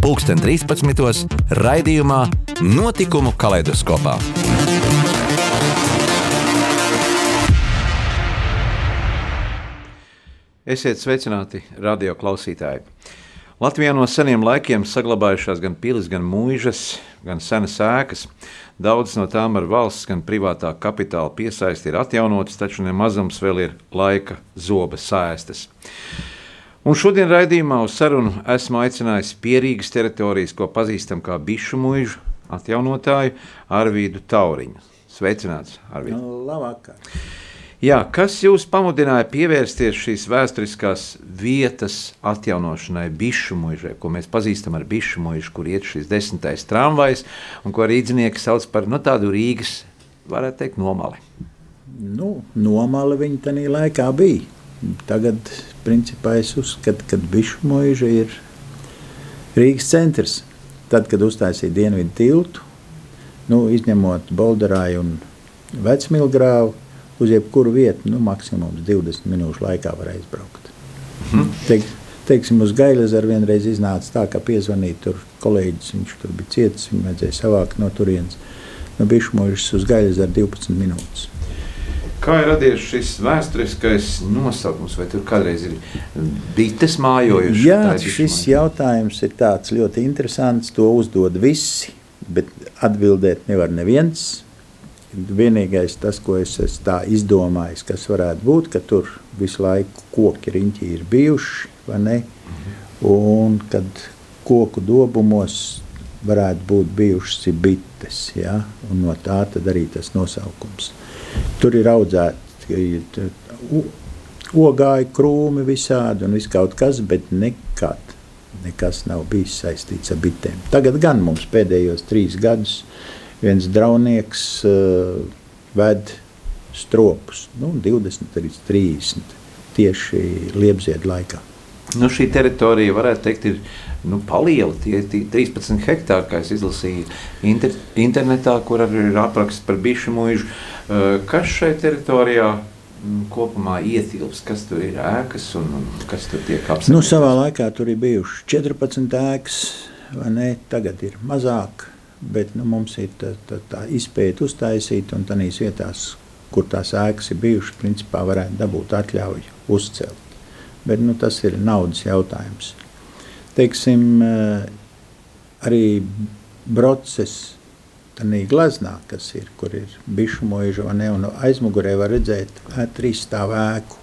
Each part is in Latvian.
pulksten 13. raidījumā Notikumu kaleidoskopā. Esiet sveicināti, radio klausītāji! Latvijā no seniem laikiem saglabājušās gan pilis, gan mūžas, gan senas ēkas. Daudzas no tām ar valsts, gan privātā kapitāla piesaisti ir atjaunotas, taču nemazums vēl ir laika zoba sēstas. Un šodien raidījumā uz sarunu esmu aicinājis pierīgas teritorijas, ko pazīstam kā bišu mūžu atjaunotāju Arvīdu Tauriņu. Sveicināts, Arvīd! Nu, labvakar! Jā, kas jūs pamudināja pievērsties šīs vēsturiskās vietas atjaunošanai, bišu mūžai, ko mēs pazīstam ar bišu mūžu, kur iet šis desmitais tramvajs, un ko rīdzinieki sauc par nu, tādu Rīgas, varētu teikt, nomali? Nu, nomali viņa tajā laikā bija. Tagad, principā, es uzskatu, ka bišu mūža ir Rīgas centrs. Tad, kad uztaisīja dienvidu tiltu, nu, izņemot Bolderāju un Vecmilgrāvu, uz jebkuru vietu, nu, maksimums 20 minūšu laikā var aizbraukt. Mhm. Teik, teiksim, uz Gailezaru vienreiz iznāca tā, ka piezvanīja tur kolēģis, viņš tur bija cietis, viņu vajadzēja savākt no turienes. Nu, Bišmuļs uz Gailezaru 12 minūtes. Kā ir radies šis vēsturiskais nosaukums, vai tur kādreiz ir bites mājojušas? Jā, šis jautājums ir tāds ļoti interesants, to uzdod visi, bet atbildēt nevar neviens. Vienīgais, tas, ko es tā izdomājis, kas varētu būt, ka tur visu laiku koki riņķi ir bijuši, vai ne? Un kad koku dobumos varētu būt bijušas bites, ja? no tā arī tas nosaukums. Tur ir audzēti ogāji, krūmi visādi un viss kaut kas, bet nekad nekas nav bijis saistīts ar bitēm. Tagad gan mums pēdējos trīs gadus viens draunieks uh, ved stropus, nu, 20 līdz 30 tieši liepziedu laikā. Nu, šī teritorija, varētu teikt, ir nu, paliela. Tie ir 13 hektāri, kā es izlasīju inter, internetā, kur arī ir apraksts par bišu mūžu. Uh, kas šai teritorijā mm, kopumā ietilps, kas tur ir ēkas un, un kas tur tiek apskatīts? Nu, savā laikā tur ir bijuši 14 ēkas, vai ne? Tagad ir mazāk bet nu, mums ir tā, tā, tā izpēta uztaisīta, un tādās vietās, kur tās ēkas ir bijušas, principā varētu dabūt atļauju uzcelt. Bet nu, tas ir naudas jautājums. Teiksim, eh, arī proces tādā gleznā, kas ir, kur ir bišu mūža, un aizmugurē var redzēt trīs stāvu ēku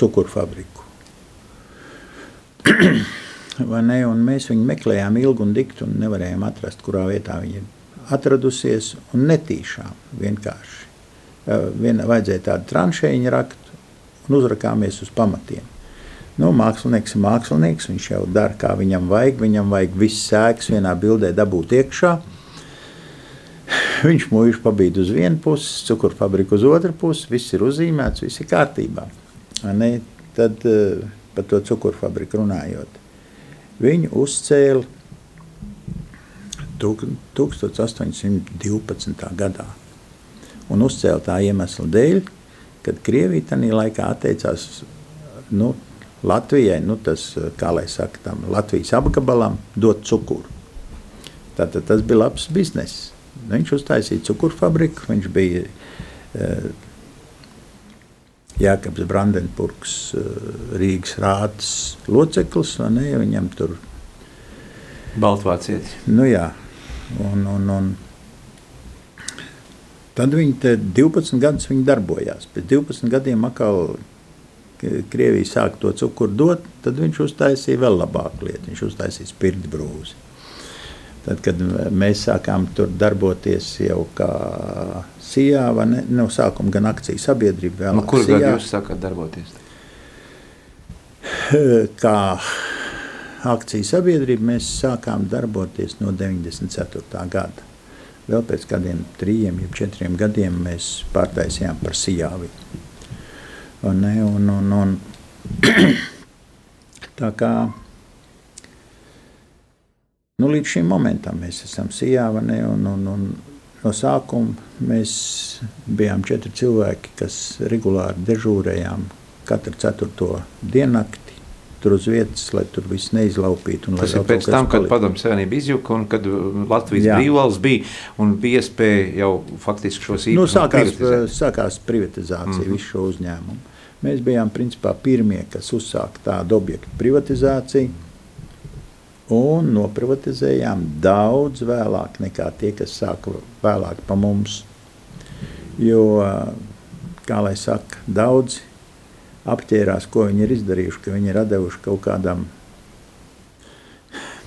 cukurfabriku. Ne, mēs viņu meklējām ilgi un dikti un nevarējām atrast, kurā vietā viņa ir atradusies. Netīšām vienkārši. Viena vajadzēja tādu tranšēņu rakt un uzrakāmies uz pamatiem. Nu, mākslinieks ir mākslinieks, viņš jau dara, kā viņam vajag. Viņam vajag visas sēklas vienā bildē dabūt iekšā. Viņš mūžīgi pabīd uz vienu pusi, cukurfabriku uz otru pusi, viss ir uzzīmēts, viss ir kārtībā. Ne? Tad par to cukurfabriku runājot. Viņu uzcēla 1812. gadā. Un uzcēla tā iemesla dēļ, kad Krievija tajā laikā atteicās nu, Latvijai, nu, tas, kā lai saka, tam Latvijas apgabalam, dot cukuru. Tātad tas bija labs bizness. Viņš uztaisīja cukurfabriku, viņš bija uh, Jēkabs Brandenburgs, eh, Rīgas rātas loceklis, vai ne? Viņam tur Baltvācieti. Nu jā, un, un, un tad viņi te 12 gadus viņi darbojās. Pēc 12 gadiem atkal Krievija sāk to cukuru dot, tad viņš uztaisīja vēl labāku lietu. Viņš uztaisīja spirti brūzi. Tad, kad mēs sākām tur darboties jau kā Sijā, vai ne, no sākuma gan akciju sabiedrība, vēl no kur gadu jūs sākat darboties? Kā akciju sabiedrība mēs sākām darboties no 94. gada. vēl pēc kādiem trim, četriem gadiem mēs pārtaisījām par sijāvi. Un, un, un, un, tā kā nu, līdz šim momentam mēs esam sijāva, ne, un, un, un no sākuma mēs bijām četri cilvēki, kas regulāri dežūrējām katru ceturto diennakti tur uz vietas, lai tur viss neizlaupītu. Tas ir pēc tam, kad Padomu Savienība izjuka un kad uh, Latvijas Jā. brīvvalsts bija un bija iespēja jau faktiski šos īpašumus nu, sākās, privatizēt. sākās privatizācija mm -hmm. visu šo uzņēmumu. Mēs bijām principā pirmie, kas uzsāka tādu objektu privatizāciju un noprivatizējām daudz vēlāk nekā tie, kas sāka vēlāk pa mums. Jo, kā lai saka, daudzi apķērās, ko viņi ir izdarījuši, ka viņi ir devuši kaut kādam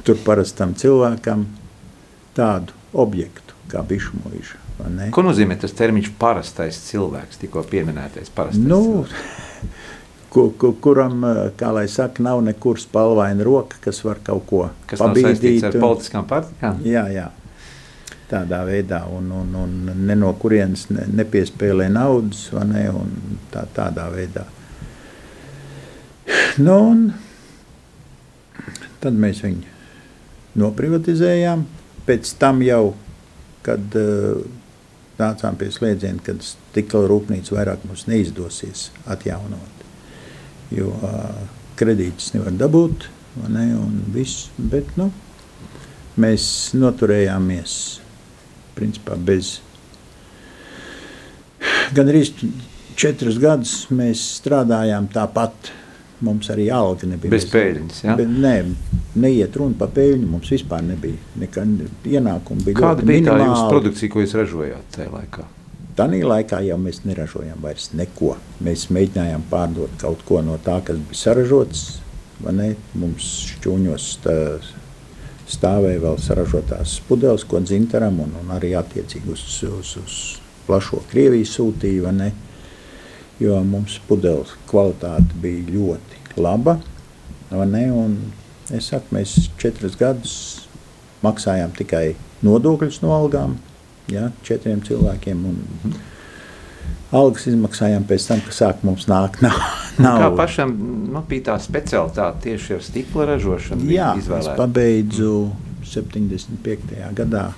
tur parastam cilvēkam tādu objektu kā bišmuīša. Ko nozīmē tas termiņš parastais cilvēks, tikko pieminētais nu, ku, ku, kuram, kā lai saka, nav nekur spalvaina roka, kas var kaut ko kas pabīdīt. Kas ar un, politiskām partijām? Jā, jā. Tādā veidā, un, un, un ne no kurienes ne, nepiespēlē naudas, ne, un tā, tādā veidā. Nu, tad mēs viņu noprivatizējām. Pēc tam jau, kad uh, nācām pie slēdziena, kad stikla rūpnīca vairāk mums neizdosies atjaunot, jo uh, kredītus nevar dabūt, ne, un viss, bet, nu, mēs noturējāmies principā bez gan arī četrus gadus mēs strādājām tāpat mums arī alga nebija. Bez peļņas. Ja? Bet, nē, neiet runa par peļņu. Mums vispār nebija nekāda ienākuma. Bija Kāda bija minimāli. tā jūsu produkcija, ko jūs ražojāt tajā laikā? Tanī laikā jau mēs neražojām vairs neko. Mēs mēģinājām pārdot kaut ko no tā, kas bija saražots. Mums šķūņos tā, stāvēja vēl saražotās pudeles, ko dzintaram, un, un arī attiecīgi uz, uz, uz plašo Krieviju sūtīja jo mums pudeles kvalitāte bija ļoti laba. Es saku, mēs četrus gadus maksājām tikai nodokļus no algām, ja, četriem cilvēkiem. Un, mm. Algas izmaksājām pēc tam, kad sāk mums nākt nauda. Kā pašam nu, bija tā specialitāte tieši ar stikla ražošanu? Jā, es pabeidzu 75. gadā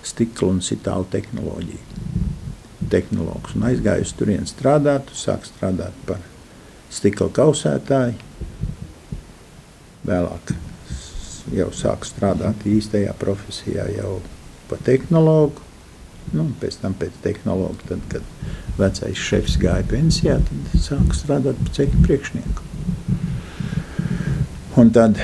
stikla un sitālu tehnoloģiju tehnologs un aizgāju uz turieni strādāt, sāk strādāt par stikla kausētāju. Vēlāk jau sāk strādāt īstajā profesijā jau par tehnologu. Nu, pēc tam pēc tehnologa, tad, kad vecais šefs gāja pensijā, tad sāku strādāt par ceļu priekšnieku. Un tad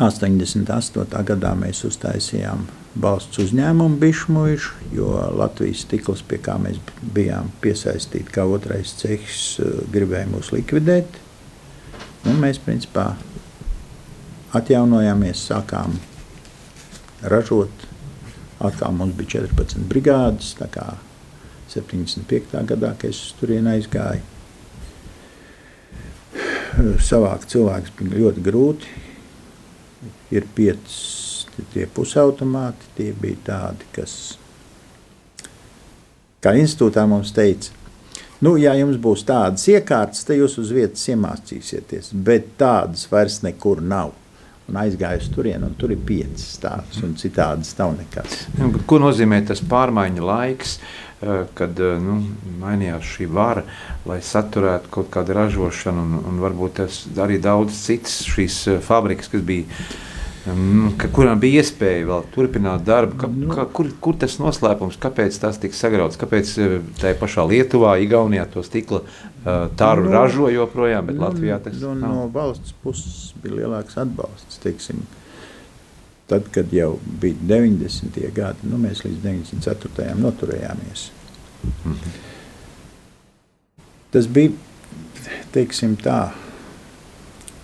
88. gadā mēs uztaisījām valsts uzņēmumu bišmuišu, jo Latvijas stikls, pie kā mēs bijām piesaistīti kā otrais cehs, eh, gribēja mūs likvidēt. Un mēs principā atjaunojāmies, sākām ražot. Atkal mums bija 14 brigādes, tā kā 75. gadā, kad es tur aizgāju. Savākt cilvēkus bija ļoti grūti. Ir piecas tie pusautomāti, tie bija tādi, kas, kā institūtā mums teica, nu, ja jums būs tādas iekārtas, tad jūs uz vietas iemācīsieties, bet tādas vairs nekur nav. Un aizgāju uz turieni, un tur ir piecas tādas, un citādas nav nekas. Ko nozīmē tas pārmaiņu laiks? Eh, kad eh, nu, mainījās šī vara, lai saturētu kaut kādu ražošanu, un, un varbūt arī daudz citas šīs eh, fabrikas, kas bija kurām bija iespēja vēl turpināt darbu. Ka, nu. ka, kur, kur tas noslēpums, kāpēc tas tika sagrauts? Kāpēc eh, tajā pašā Lietuvā, Igaunijā to stikla uh, tāru nu, ražo joprojām, bet nu, Latvijā tas nu, nav? No valsts puses bija lielāks atbalsts. Teiksim. Tad, kad jau bija 90. gadi, nu, mēs līdz 94. noturējāmies. Mm -hmm. Tas bija teiksim, tā,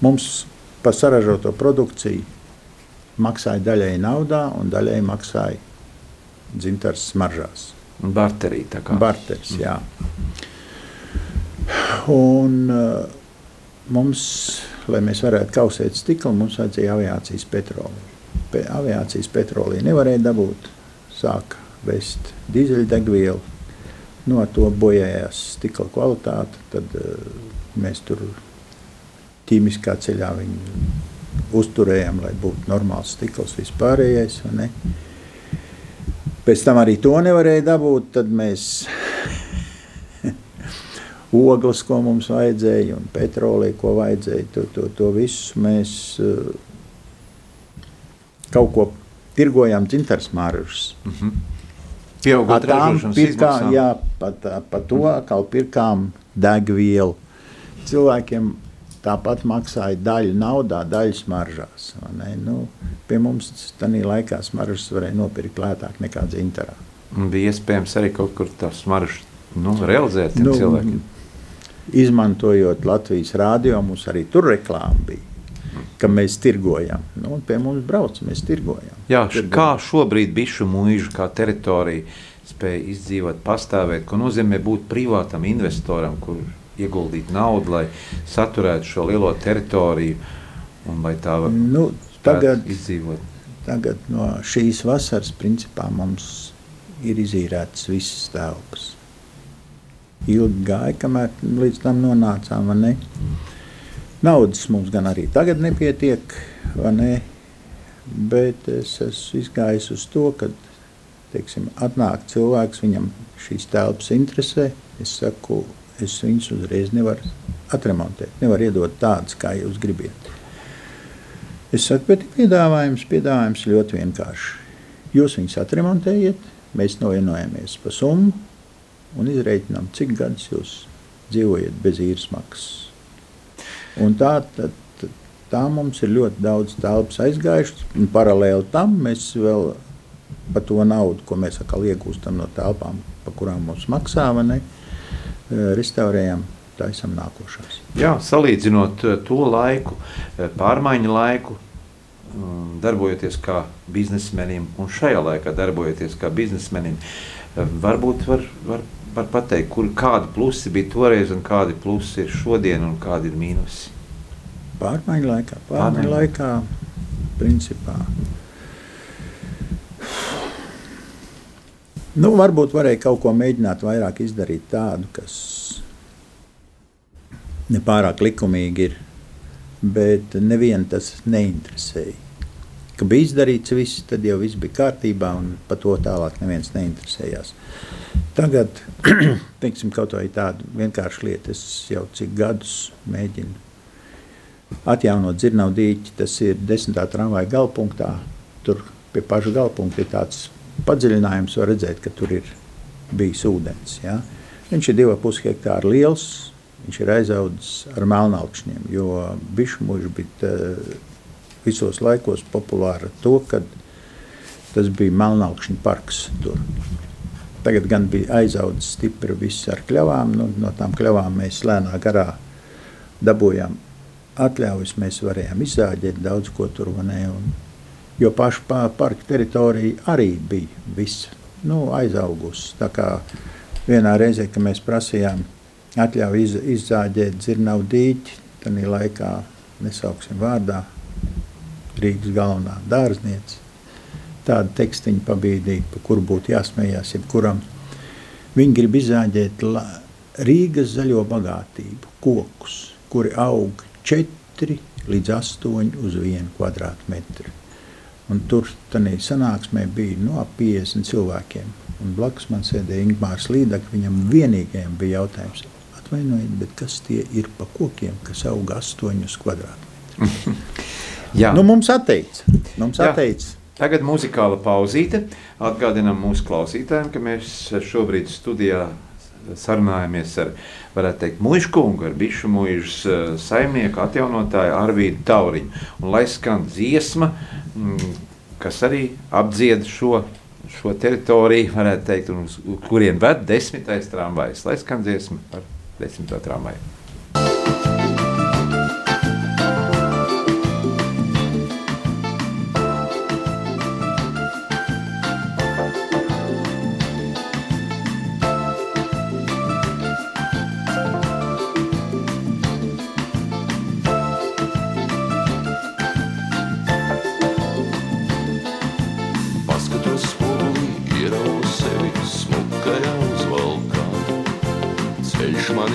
mums par saražoto produkciju maksāja daļai naudā un daļai maksāja dzintars smaržās. Barterī tā kā. Barteris, jā. Un uh, mums, lai mēs varētu kausēt stiklu, mums vajadzēja aviācijas petroliju. Pe, aviācijas petroliju nevarēja dabūt. sāka vest dīzeļdegvielu, no to bojājās stikla kvalitāte, tad uh, mēs tur ķīmiskā ceļā viņu uzturējām, lai būtu normāls stikls vispārējais. Pēc tam arī to nevarēja dabūt, tad mēs ogles, ko mums vajadzēja, un petrolī, ko vajadzēja, to, to, to visu mēs uh, kaut ko tirgojām dzintars māržas. Mm -hmm. Pieaugot ražošanas pirkām, jā, pat, pat to atkal pirkām degvielu. Cilvēkiem tāpat maksāja daļu naudā, daļu smaržās. Nu, pie mums tādā laikā smaržas varēja nopirkt lētāk nekā dzintarā. Bija iespējams arī kaut kur tā smarža nu, realizēt nu, cilvēkiem. Izmantojot Latvijas rādio, mums arī tur reklāma bija ka mēs tirgojam. Nu, pie mums brauc, mēs tirgojam. Jā, tirgojam. Kā šobrīd bišu mūža, kā teritorija spēja izdzīvot, pastāvēt, ko nozīmē būt privātam investoram, kur ieguldīt naudu, lai saturētu šo lielo teritoriju un lai tā var nu, tagad, izdzīvot. Tagad no šīs vasaras principā mums ir izīrētas visas telpas. Ilgi gāja, kamēr līdz tam nonācām. Naudas mums gan arī tagad nepietiek, ne? bet es esmu izgājis uz to, ka teiksim, atnāk cilvēks, viņam šīs telpas interesē. Es saku, es viņus uzreiz nevaru atremontēt, nevaru iedot tādas, kā jūs gribat. Es saku, bet piedāvājums, piedāvājums ļoti vienkārši. Jūs viņus atremontējiet, mēs novienojamies par summu un izreikinām, cik gadus jūs dzīvojat bez īres maksas. Un tā, tā, tā mums ir ļoti daudz telpas aizgājušas. Paralēli tam mēs vēl par to naudu, ko mēs atkal iegūstam no telpām, par kurām mums maksā, ne, eh, restaurējam. Tā esam nākošās. Jā, salīdzinot eh, to laiku, eh, pārmaiņu laiku, mm, darbojoties kā biznesmenim, un šajā laikā darbojoties kā biznesmenim, varbūt var, var var pateikt, kur, kādi plusi bija toreiz un kādi plusi ir šodien un kādi ir mīnusi? Pārmaiņu laikā, pārmaiņu laikā, principā. Nu, varbūt varēja kaut ko mēģināt vairāk izdarīt tādu, kas nepārāk likumīgi ir, bet nevienu tas neinteresēja. Ka bija izdarīts viss, tad jau viss bija kārtībā un par to tālāk neviens neinteresējās. Tagad, teiksim, kaut vai tādu vienkāršu lietu, es jau cik gadus mēģinu atjaunot dzirnavu dīķi, tas ir desmitā tramvaja galpunktā, tur pie paša galpunkta ir tāds padziļinājums, var redzēt, ka tur ir bijis ūdens, ja? Viņš ir 2,5 hektāri liels, viņš ir aizaudzis ar melnalkšņiem, jo bišmuži bija visos laikos populāra to, kad tas bija melnalkšņu parks tur. Tagad gan bija aizaudzis stipri viss ar kļavām. Nu, no tām kļavām mēs lēnā garā dabūjām atļaujas. Mēs varējām izzāģēt daudz ko tur. Un, jo paša parka teritorija arī bija viss nu, aizaugusi. Tā kā vienā reizē, kad mēs prasījām atļauju iz, izzāģēt dzirnavu dīķi, tad laikā nesauksim vārdā Rīgas galvenā dārzniece tādu tekstiņu pabīdīju, pa kuru būtu jāsmējās jebkuram. Viņi grib izāģēt Rīgas zaļo bagātību, kokus, kuri aug 4 līdz 8 uz 1 kvadrātmetru. Un tur tādā sanāksmē bija no nu, 50 cilvēkiem. Un blakus man sēdēja Ingūns Līdaka. Viņam vienīgajam bija jautājums, atvainojiet, kas tie ir pa kokiem, kas aug 8 kvadrātmetrus. nu, mums atteica. Mums atteica Tagad muzikāla pauzīte. Atgādinām mūsu klausītājiem, ka mēs šobrīd studijā sarunājamies ar, varētu teikt, mužu kungu, ar bišu mužas eh, saimnieku, atjaunotāju Arvīdu Tauriņu. Un lai skan dziesma, mm, kas arī apdzied šo, šo teritoriju, varētu teikt, un uz kurien ved desmitais tramvajs. Lai skan dziesma par desmito tramvaju.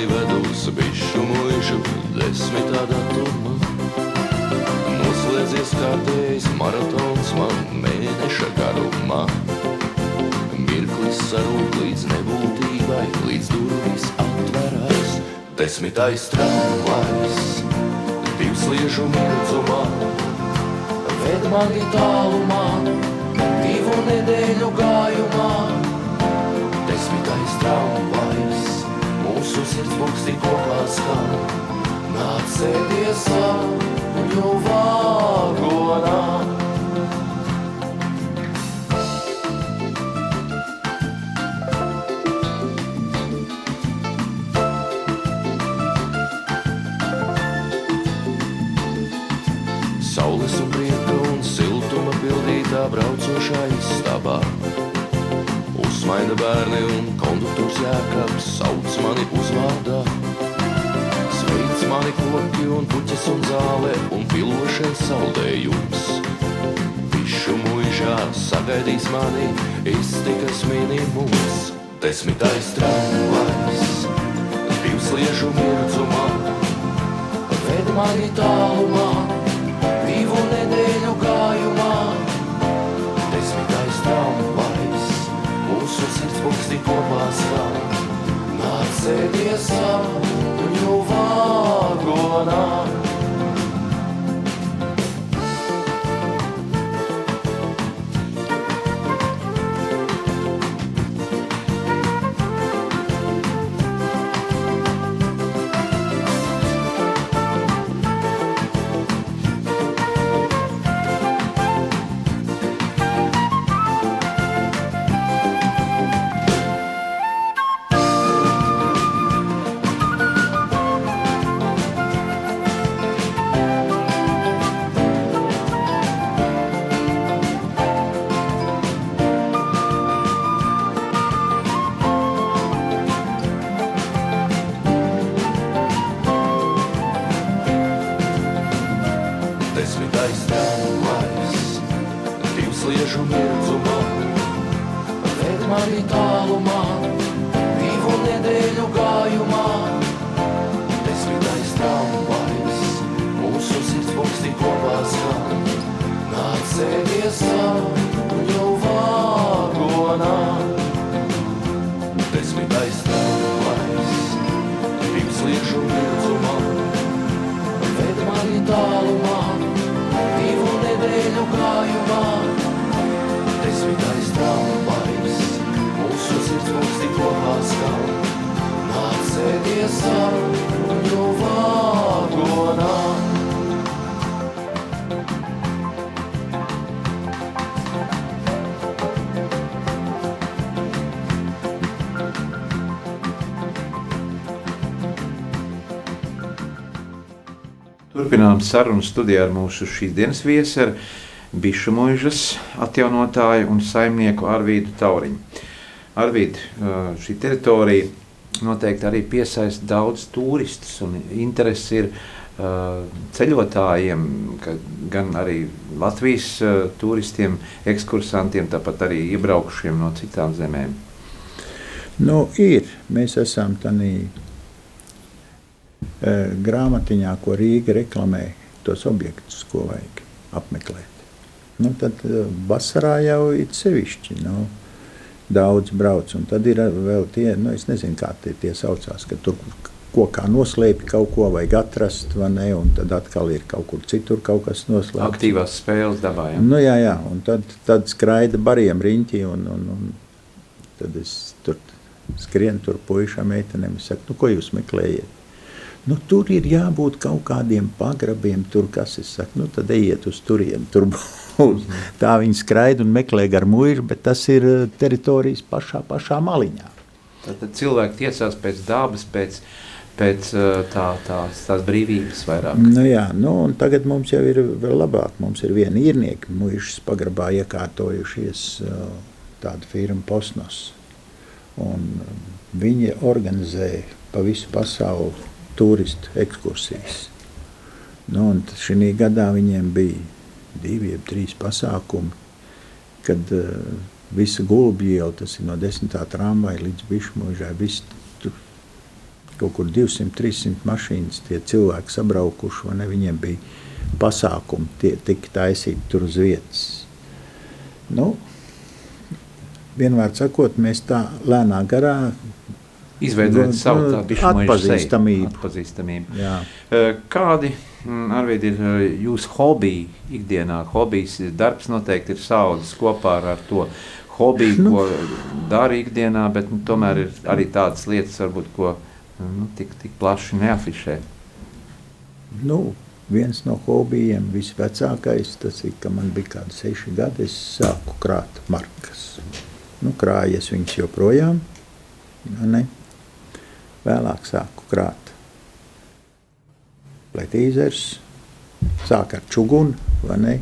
Mani ved uz bišu muižu desmitā datumā. Noslēdzies kārtējs maratons man mēneša garumā. Mirklis sarūk līdz nebūtībai, līdz durvis atverās. Desmitais tramvajs, divsliežu mirdzumā, ved mani tālumā, divu nedēļu gājumā. Desmitais tramvajs, mūsu sirds buksti kopā skan, nāc sēdies sapņu vāgonā. Saules bērni un konduktors jēkabs sauc mani uzvārdā. Sveic mani koki un puķes un zāle un pilošais saldējums. Višu muižā sagaidīs mani iztikas minimums. Desmitais tramvajs, divsliežu mirdzumā, ved mani tālumā, divu nedēļu gājumā. Mūsu sirds buksti kopā skan, nāc sēdies sapņu vāgonā. Desmitais Turpinām sarunu studijā ar mūsu šīs dienas viesu, ar Bišu mūžas atjaunotāju un saimnieku Arvīdu Tauriņu. Arvīd, šī teritorija noteikti arī piesaista daudz turistus un interesi ir ceļotājiem, gan arī Latvijas turistiem, ekskursantiem, tāpat arī iebraukušiem no citām zemēm. Nu, ir. Mēs esam tādā grāmatiņā, ko Rīga reklamē, tos objektus, ko vajag apmeklēt. Nu, tad e, vasarā jau ir sevišķi. Nu, daudz brauc, un tad ir vēl tie, nu, es nezinu, kā tie, tie saucās, ka tur kokā noslēpj kaut ko, vajag atrast, vai ne, un tad atkal ir kaut kur citur kaut kas noslēpts. Aktīvās spēles dabā. Ja? Nu, jā, jā, un tad, tad skraida bariem riņķi, un, un, un tad es tur skrienu tur puišām meitenēm, es saku, nu, ko jūs meklējat? Nu, tur ir jābūt kaut kādiem pagrabiem, tur kas es saku, nu, tad ejiet uz turieni, tur būs. Tā viņi skraida un meklē gar muižu, bet tas ir eh, teritorijas pašā, pašā maliņā. Tad, tad cilvēki tiecās pēc dabas, pēc, pēc eh, tā, tās, tās brīvības vairāk. Nu, jā, nu, tagad mums jau ir vēl labāk. Mums ir viena īrnieka muižas pagrabā iekārtojušies uh, tāda firma Posnos. Un viņi organizē pa visu pasauli turistu ekskursijas. Nu, šī gadā viņiem bija divi, trīs pasākumi, kad uh, visa gulbja iela, tas ir no desmitā tramvaja līdz tur kaut kur 200-300 mašīnas, tie cilvēki sabraukuši, vai ne, viņiem bija pasākumi, tie tika taisīti tur uz vietas. Nu, vienmēr sakot, mēs tā lēnā garā Izveidojot Nu, savu nu, tādu atpazīstamību. atpazīstamību. Jā. Eh, Kādi mm, arvien ir eh, jūsu hobiji ikdienā? Hobijs, darbs noteikti ir saudzes kopā ar, to hobiju, Nu. ko dara ikdienā, bet nu, tomēr ir arī tādas lietas, varbūt, ko nu, tik, tik plaši neafišē. Nu, viens no hobijiem, visvecākais, tas ir, ka man bija kādi seši gadi, es sāku krāt markas. Nu, krājies viņas joprojām, ne? Vēlāk sāku krāt pletīzers, sāk ar čugunu, vai ne?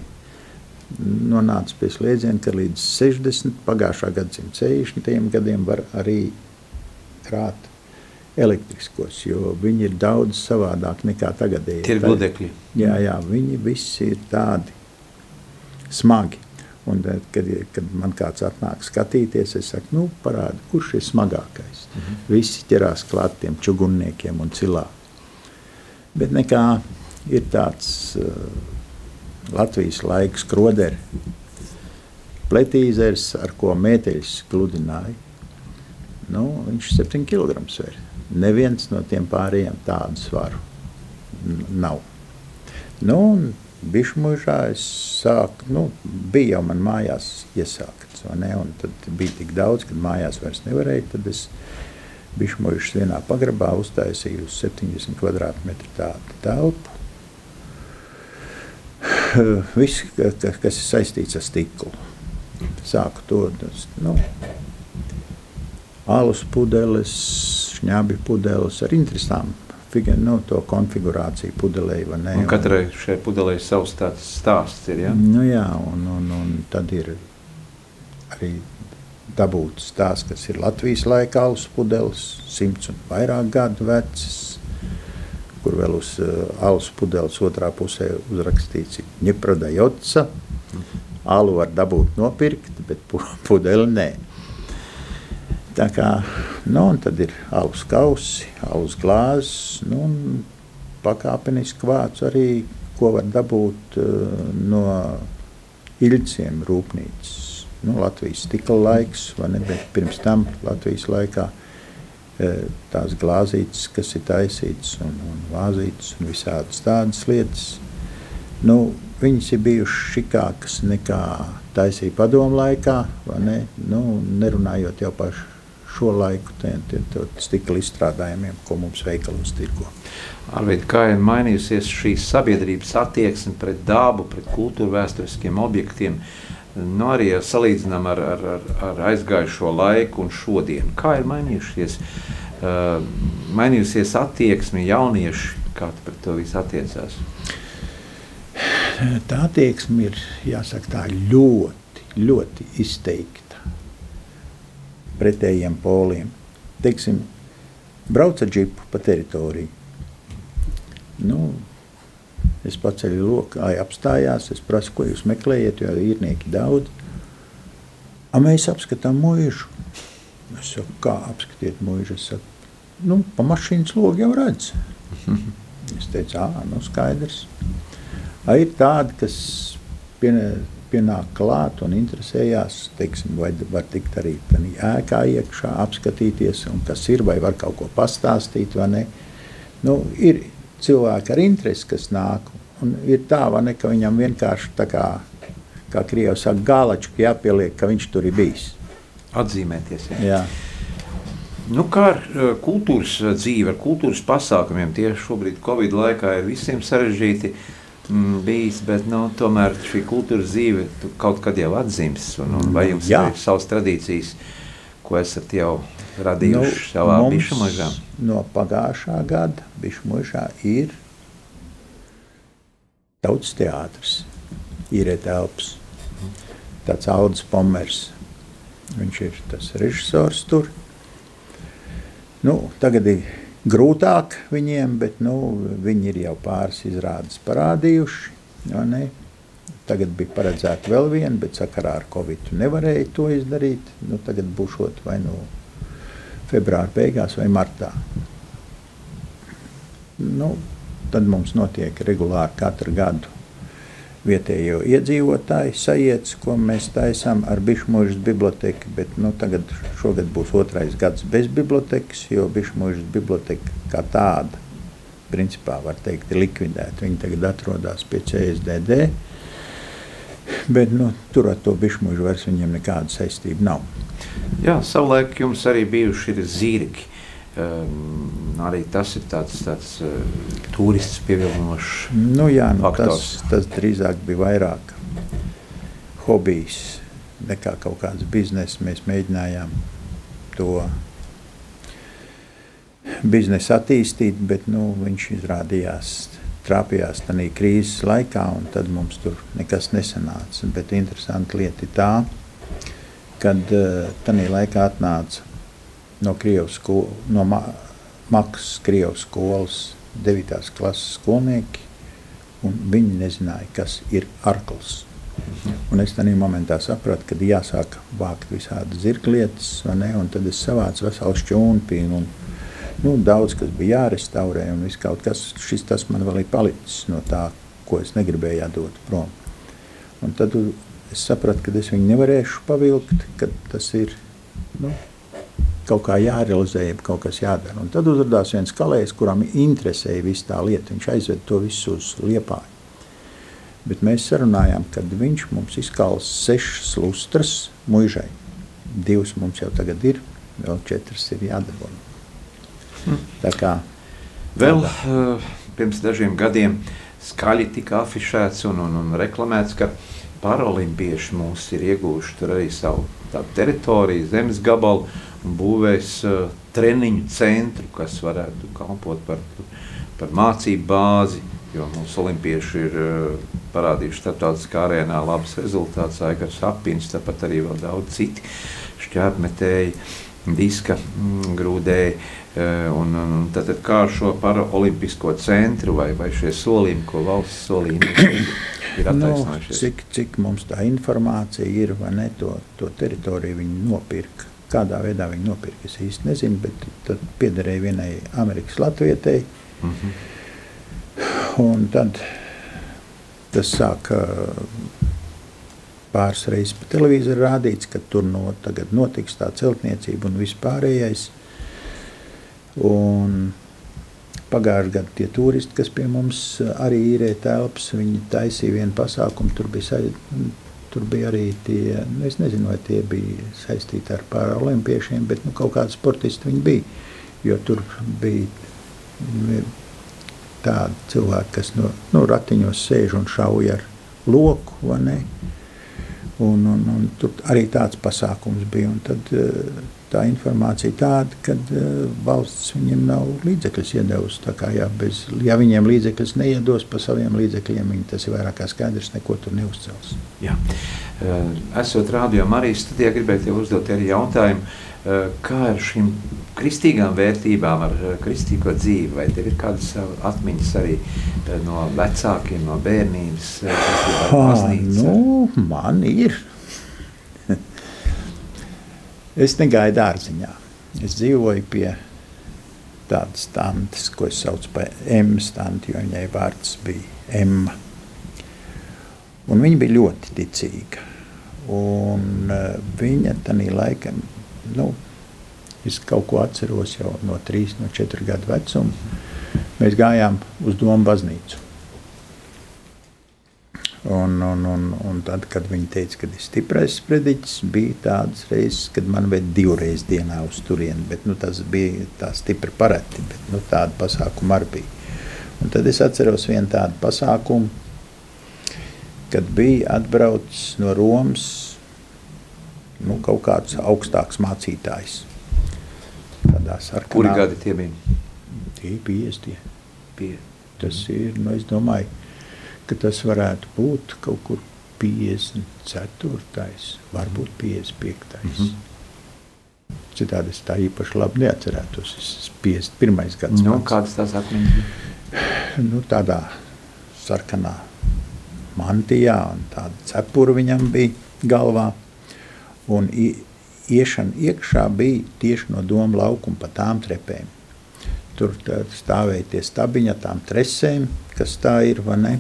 Nonāca pie slēdziena, ka līdz 60 pagājušā gadsimta 60 gadiem var arī krāt elektriskos, jo viņi ir daudz savādāk nekā tagadēji. Tie ir gludekļi. Jā, jā, viņi visi ir tādi smagi. Un, tad, kad, kad man kāds atnāk skatīties, es saku, nu, parādi, kurš ir smagākais. Mm -hmm. Visi ķerās klāt tiem čugunniekiem un cilā. Bet nekā ir tāds uh, Latvijas laiks kroderi, pletīzers, ar ko mēteļus gludināja. Nu, viņš 7 kg. Neviens no tiem pārējiem tādu svaru nav. Nu, Bišmužā es sāku, nu, bija jau man mājās iesākts, ne, un tad bija tik daudz, kad mājās vairs nevarēja, tad es Bišmužas vienā pagrabā uztaisīju uz 70 kvadrātmetru tādu telpu. Viss, ka- ka- kas ir saistīts ar stiklu. Sāku to, tas, nu, alus pudeles, šņābi pudeles ar interesām figu- nu, to konfigurāciju pudelē, katrai šai pudelē savs tāds stāsts. Ir, ja? Nu, jā, un, un, un tad ir arī dabūts tās, kas ir Latvijas laika alus pudeles, simts un vairāk gadu vecas, kur vēl uz uh, alus pudeles otrā pusē uzrakstīts Ņepradajotsa. Alu var dabūt nopirkt, bet pu- pudeli nē. Tā kā, nu, tad ir alus kausi, alus glāzes, nu, un pakāpeniski vāc arī, ko var dabūt uh, no Ilciem rūpnīcas. Nu, Latvijas stikla laiks, vai ne, bet pirms tam Latvijas laikā eh, tās glāzītes, kas ir taisītas un, un vāzītas un visādas tādas lietas. Nu, viņas ir bijušas šikākas nekā taisīja padomu laikā, vai ne? Nu, nerunājot jau par šo laiku tiem, tiem, tiem stikla izstrādājumiem, ko mums veikalos tirgo. Arvīt, kā ir mainījusies šī sabiedrības attieksme pret dabu, pret kultūra vēsturiskiem objektiem, nu, arī salīdzinām ar, ar, ar, ar aizgājušo laiku un šodienu. Kā ir mainījušies, uh, mainījusies attieksme jaunieši, kā pret to visu attiecās? Tā attieksme ir jāsaka, tā ļoti, ļoti izteikta pretējiem poliem. Teiksim, brauc ar džipu pa teritoriju. Nu, es paceļu loku, ai apstājās, es prasu, ko jūs meklējat, jo īrnieki daudz. A mēs apskatām mūžu. Es saku, kā apskatiet mūžu? Es saku, nu, pa mašīnas logu jau redz. Es teicu, ā, nu skaidrs. A, ir tādi, kas pie, pienāk klāt un interesējās, teiksim, vai var tikt arī tādā ēkā iekšā, apskatīties, un kas ir, vai var kaut ko pastāstīt, vai ne. Nu, ir cilvēki ar interesi, kas nāk, un ir tā, ne, ka viņam vienkārši tā kā, kā Krievs saka, gālačku jāpieliek, ka viņš tur ir bijis. Atzīmēties. Ja? Jā. Nu, kā ar uh, kultūras uh, dzīvi, ar kultūras pasākumiem, tie šobrīd Covid laikā ir visiem sarežģīti mm, bijis, bet nu, tomēr šī kultūras dzīve kaut kad jau atzīmes. Un, un vai jums Jā. ir savas tradīcijas, ko esat jau radījuši nu, savā bišu mažā? No pagājušā gada bišmužā ir tautas teātris, ir telps, tāds Audis Pomers. Viņš ir tas režisors tur. Nu, tagad ir grūtāk viņiem, bet nu, viņi ir jau pāris izrādes parādījuši. Tagad bija paredzēta vēl viena, bet sakarā ar Covid nevarēja to izdarīt. Nu, tagad būs vai nu februāra beigās vai martā. nu, tad mums notiek regulāri katru gadu vietējo iedzīvotāju sajietas, ko mēs taisām ar Bišmužas biblioteku, bet nu, tagad šogad būs otrais gads bez bibliotekas, jo Bišmužas biblioteka kā tāda, principā var teikt, ir likvidēta. Viņi tagad atrodas pie CSDD, bet nu, tur ar to Bišmužu vairs viņiem nekāda saistība nav. Jā, savulaik jums arī bijuši zīriki. Um, arī tas ir tāds, tāds uh, turists pievilinošs Nu, jā, nu, faktors. tas, tas drīzāk bija vairāk hobijs nekā kaut kāds bizness. Mēs mēģinājām to biznesu attīstīt, bet nu, viņš izrādījās trāpījās tajā krīzes laikā, un tad mums tur nekas nesanāca. Bet interesanti lieta ir tā, kad uh, tajā laikā atnāca no skolas, no Ma Maksas Krievijas skolas 9. klases skolnieki, un viņi nezināja, kas ir arkls. Un es tajā momentā sapratu, ka jāsāk vākt visādas zirglietas, ne, un tad es savācu veselu šķūnu pīnu, un nu, daudz kas bija jārestaurē, un viss kaut kas, šis tas man vēl ir palicis no tā, ko es negribēju atdot prom. Un tad es sapratu, ka es viņu nevarēšu pavilkt, ka tas ir, nu, kaut kā jārealizē, kaut kas jādara. Un tad uzrādījās viens kalējs, kuram interesēja viss tā lieta. Viņš aizved to visu uz liepāju. Bet mēs sarunājām, ka viņš mums izkals sešas lustras muižai. Divas mums jau tagad ir, vēl četras ir jādara. Tā kā Vēl uh, pirms dažiem gadiem skaļi tika afišēts un, un, un reklamēts, ka paralimpieši mūs ir tur arī savu teritoriju, zemes gabalu būvēs uh, treniņu centru, kas varētu kalpot par, par mācību bāzi, jo mūsu olimpieši ir uh, parādījuši starptautiskā arēnā labus rezultātus, Aikars Apins, tāpat arī vēl daudz citi šķēpmetēji, diska mm, grūdēji. Un, un, tad, kā šo paraolimpisko centru vai, vai šie solījumi, ko valsts solījumi ir, nu, attaisnojušies? cik, cik mums tā informācija ir, vai ne, to, to teritoriju viņi nopirka. Kādā veidā viņi nopirka, es īsti nezinu, bet tad piederēja vienai Amerikas Latvietei. Mhm. Un tad tas sāka pāris reizes pa televizoru rādīts, ka tur no, tagad notiks tā celtniecība un vispārējais. Un pagājušajā gadā tie turisti, kas pie mums arī īrē telpas, viņi taisīja vienu pasākumu. Tur bija, tur bija arī tie, nu, es nezinu, vai tie bija saistīti ar paralimpiešiem, bet nu, kaut kādi sportisti viņi bija. Jo tur bija nu, tādi cilvēki, kas no nu, ratiņos sēž un šauj ar loku. Un, un, un tur arī tāds pasākums bija. Un tad, eh, tā informācija tāda, ka valsts viņiem nav līdzekļus iedevusi. Ja, bez, ja viņiem līdzekļus neiedos par saviem līdzekļiem, viņi tas ir vairāk kā skaidrs, neko tur neuzcels. Jā. Eh, Esot rādījumā, arī studijā gribēju tev uzdot arī jautājumu, eh, kā ar šīm kristīgām vērtībām, ar kristīgo dzīvi, vai tev ir kādas atmiņas arī no vecākiem, no bērnības, baznīcu? nu, man ir. Es negāju dārziņā. Es dzīvoju pie tādas tantes, ko es saucu par M stanti, jo viņai vārds bija Emma. Un viņa bija ļoti ticīga. Un uh, viņa tajā laikā, nu, es kaut ko atceros jau no 3, no 4 gadu vecuma. Mēs gājām uz Domu baznīcu. Un, un, un, un tad, kad viņi teica, ka ir stiprais sprediķis, bija tādas reizes, kad man vajag divreiz dienā uz turieni. Bet, nu, tas bija tā stipri pareti, bet nu, tāda pasākuma arī bija. Un tad es atceros vienu tādu pasākumu, kad bija atbraucis no Romas nu, kaut kāds augstāks mācītājs. Kuri gadi tie bija? Tie bija 50. Pie. Tas ir, nu, es domāju, ka tas varētu būt kaut kur 54. varbūt 55. Mm -hmm. Citādi es tā īpaši labi neatcerētos. Es esmu 51. gads. Nu, kādas tās atmiņas bija? nu, tādā sarkanā mantijā, un tāda cepura viņam bija galvā. Un iešana iekšā bija tieši no doma laukuma pa tām trepēm. tur stāvēja tie stabiņi ar tām tresēm, kas tā ir, vai ne?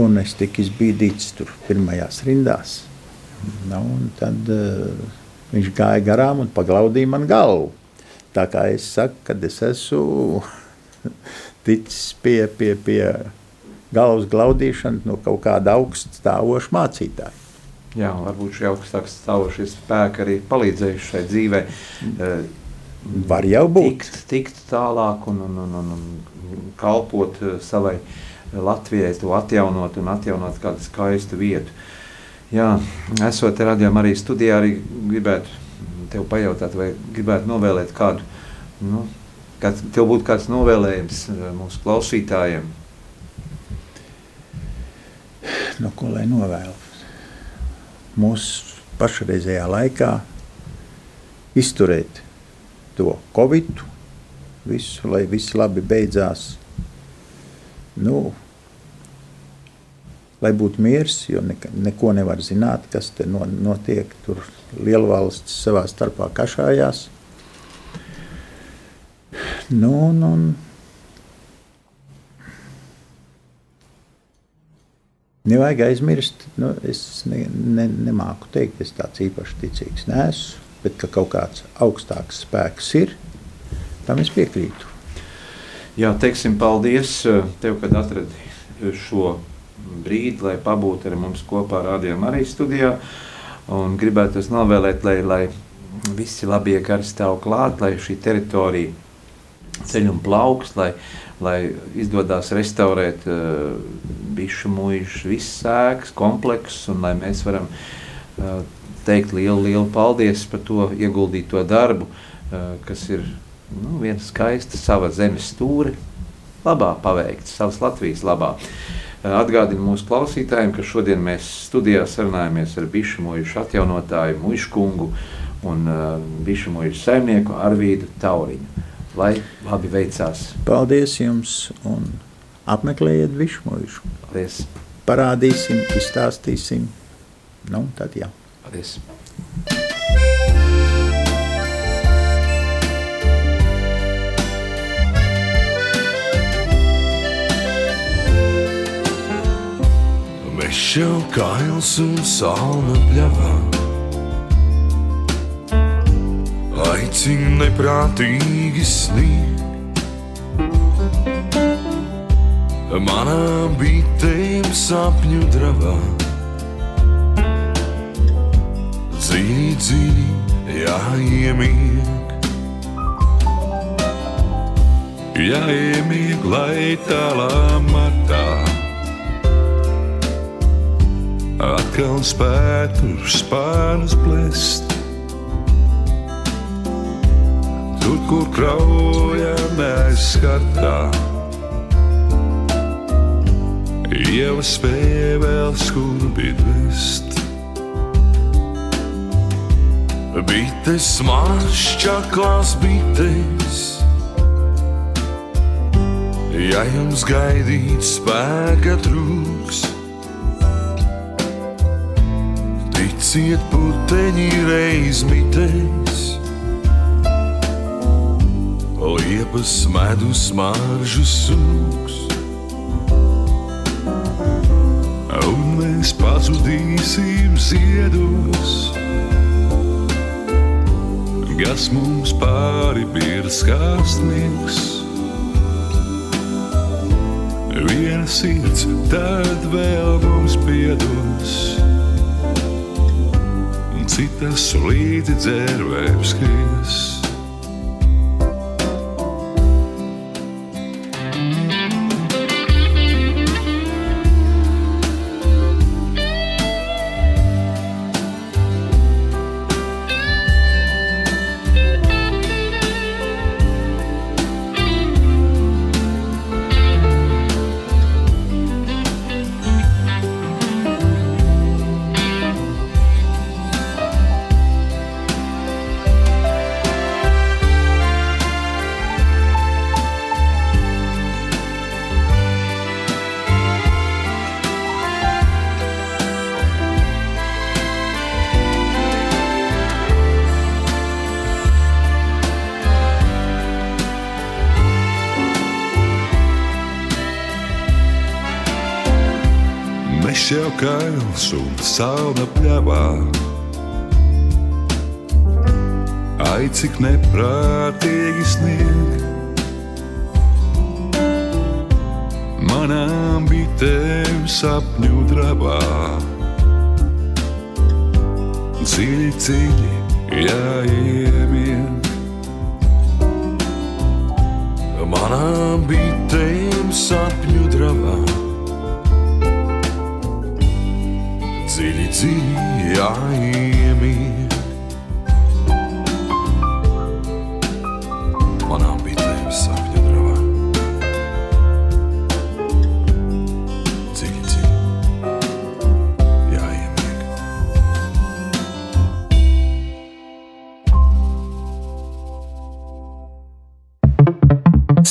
Un es tiku izbīdīts tur pirmajās rindās. Nu, un tad uh, viņš gāja garām un paglaudīja man galvu. Tā kā es saku, kad es esmu ticis pie, pie, pie galvas glaudīšanas no kaut kāda augststāvoša mācītāja. Jā, varbūt šie augstākie stāvošie spēki arī palīdzējuši šai dzīvē. Uh, Var jau būt. Tikt, tikt tālāk un, un, un, un, un kalpot eh, savai Latvijai, to atjaunot un atjaunot kādu skaistu vietu. Jā, esot radījumā arī studijā, arī gribētu tev pajautāt, vai gribētu novēlēt kādu, nu, kāds, tev būtu kāds novēlējums eh, mūsu klausītājiem? No ko lai novēlu? Mūsu pašreizējā laikā izturēt to covid, visu, lai viss labi beidzās. Nu, lai būtu miers, jo ne, neko nevar zināt, kas te no, notiek. Tur lielvalstis savā starpā kašājās. Nu, nu, Nevajag aizmirst, nu, es ne, ne, nemāku teikt, es tāds īpaši ticīgs neesmu bet ka kaut kāds augstāks spēks ir, tam es piekrītu. Jā, teiksim, paldies tev, kad atradi šo brīdi, lai pabūtu ar mums kopā rādījumā arī studijā. Un gribētu es novēlēt, lai, lai visi labie gari stāv klāt, lai šī teritorija ceļ un plauks, lai, lai izdodas restaurēt uh, bišu mūžu, visas sēkas, kompleksus, un lai mēs varam uh, teikt lielu, lielu paldies par to ieguldīto darbu, eh, kas ir nu, viena skaista sava zemes stūri, labā paveikts, savas Latvijas labā. Eh, atgādinu mūsu klausītājiem, ka šodien mēs studijā sarunājamies ar bišu mūžu atjaunotāju Mušu kungu un uh, bišu mūžu saimnieku Arvīdu Tauriņu. Lai labi veicās. Paldies jums un apmeklējiet bišu mūžu. Paldies. Parādīsim, izstāstīsim. Nu, tad jā. Paldies! Mēs jau kails un salna pļavā. Aicina neprātīgi sniegt Manām bitēm sapņu dravā. Dziļi, dziļi jāiemieg. Jāiemieg, lai tālā matā atkal spētu spārnus plest. Tur, kur kraujam aizskartā, ievas spēja vēl skurbi dvest. Bites manas čaklās bites, ja jums gaidīt spēka trūks. Ticiet, puteņi reiz mitēs, liepas medus maržu sūks. Un mēs pazudīsim ziedos kas mums pāri ir skāstnieks. Viena sirds, tad vēl mums piedos, un citas līdzi dzērvēm skries. Bitēm sapņu dravā. Dziļi, dziļi jāiemiet.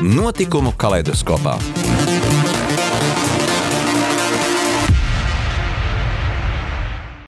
Notikumu kaleidoskopā.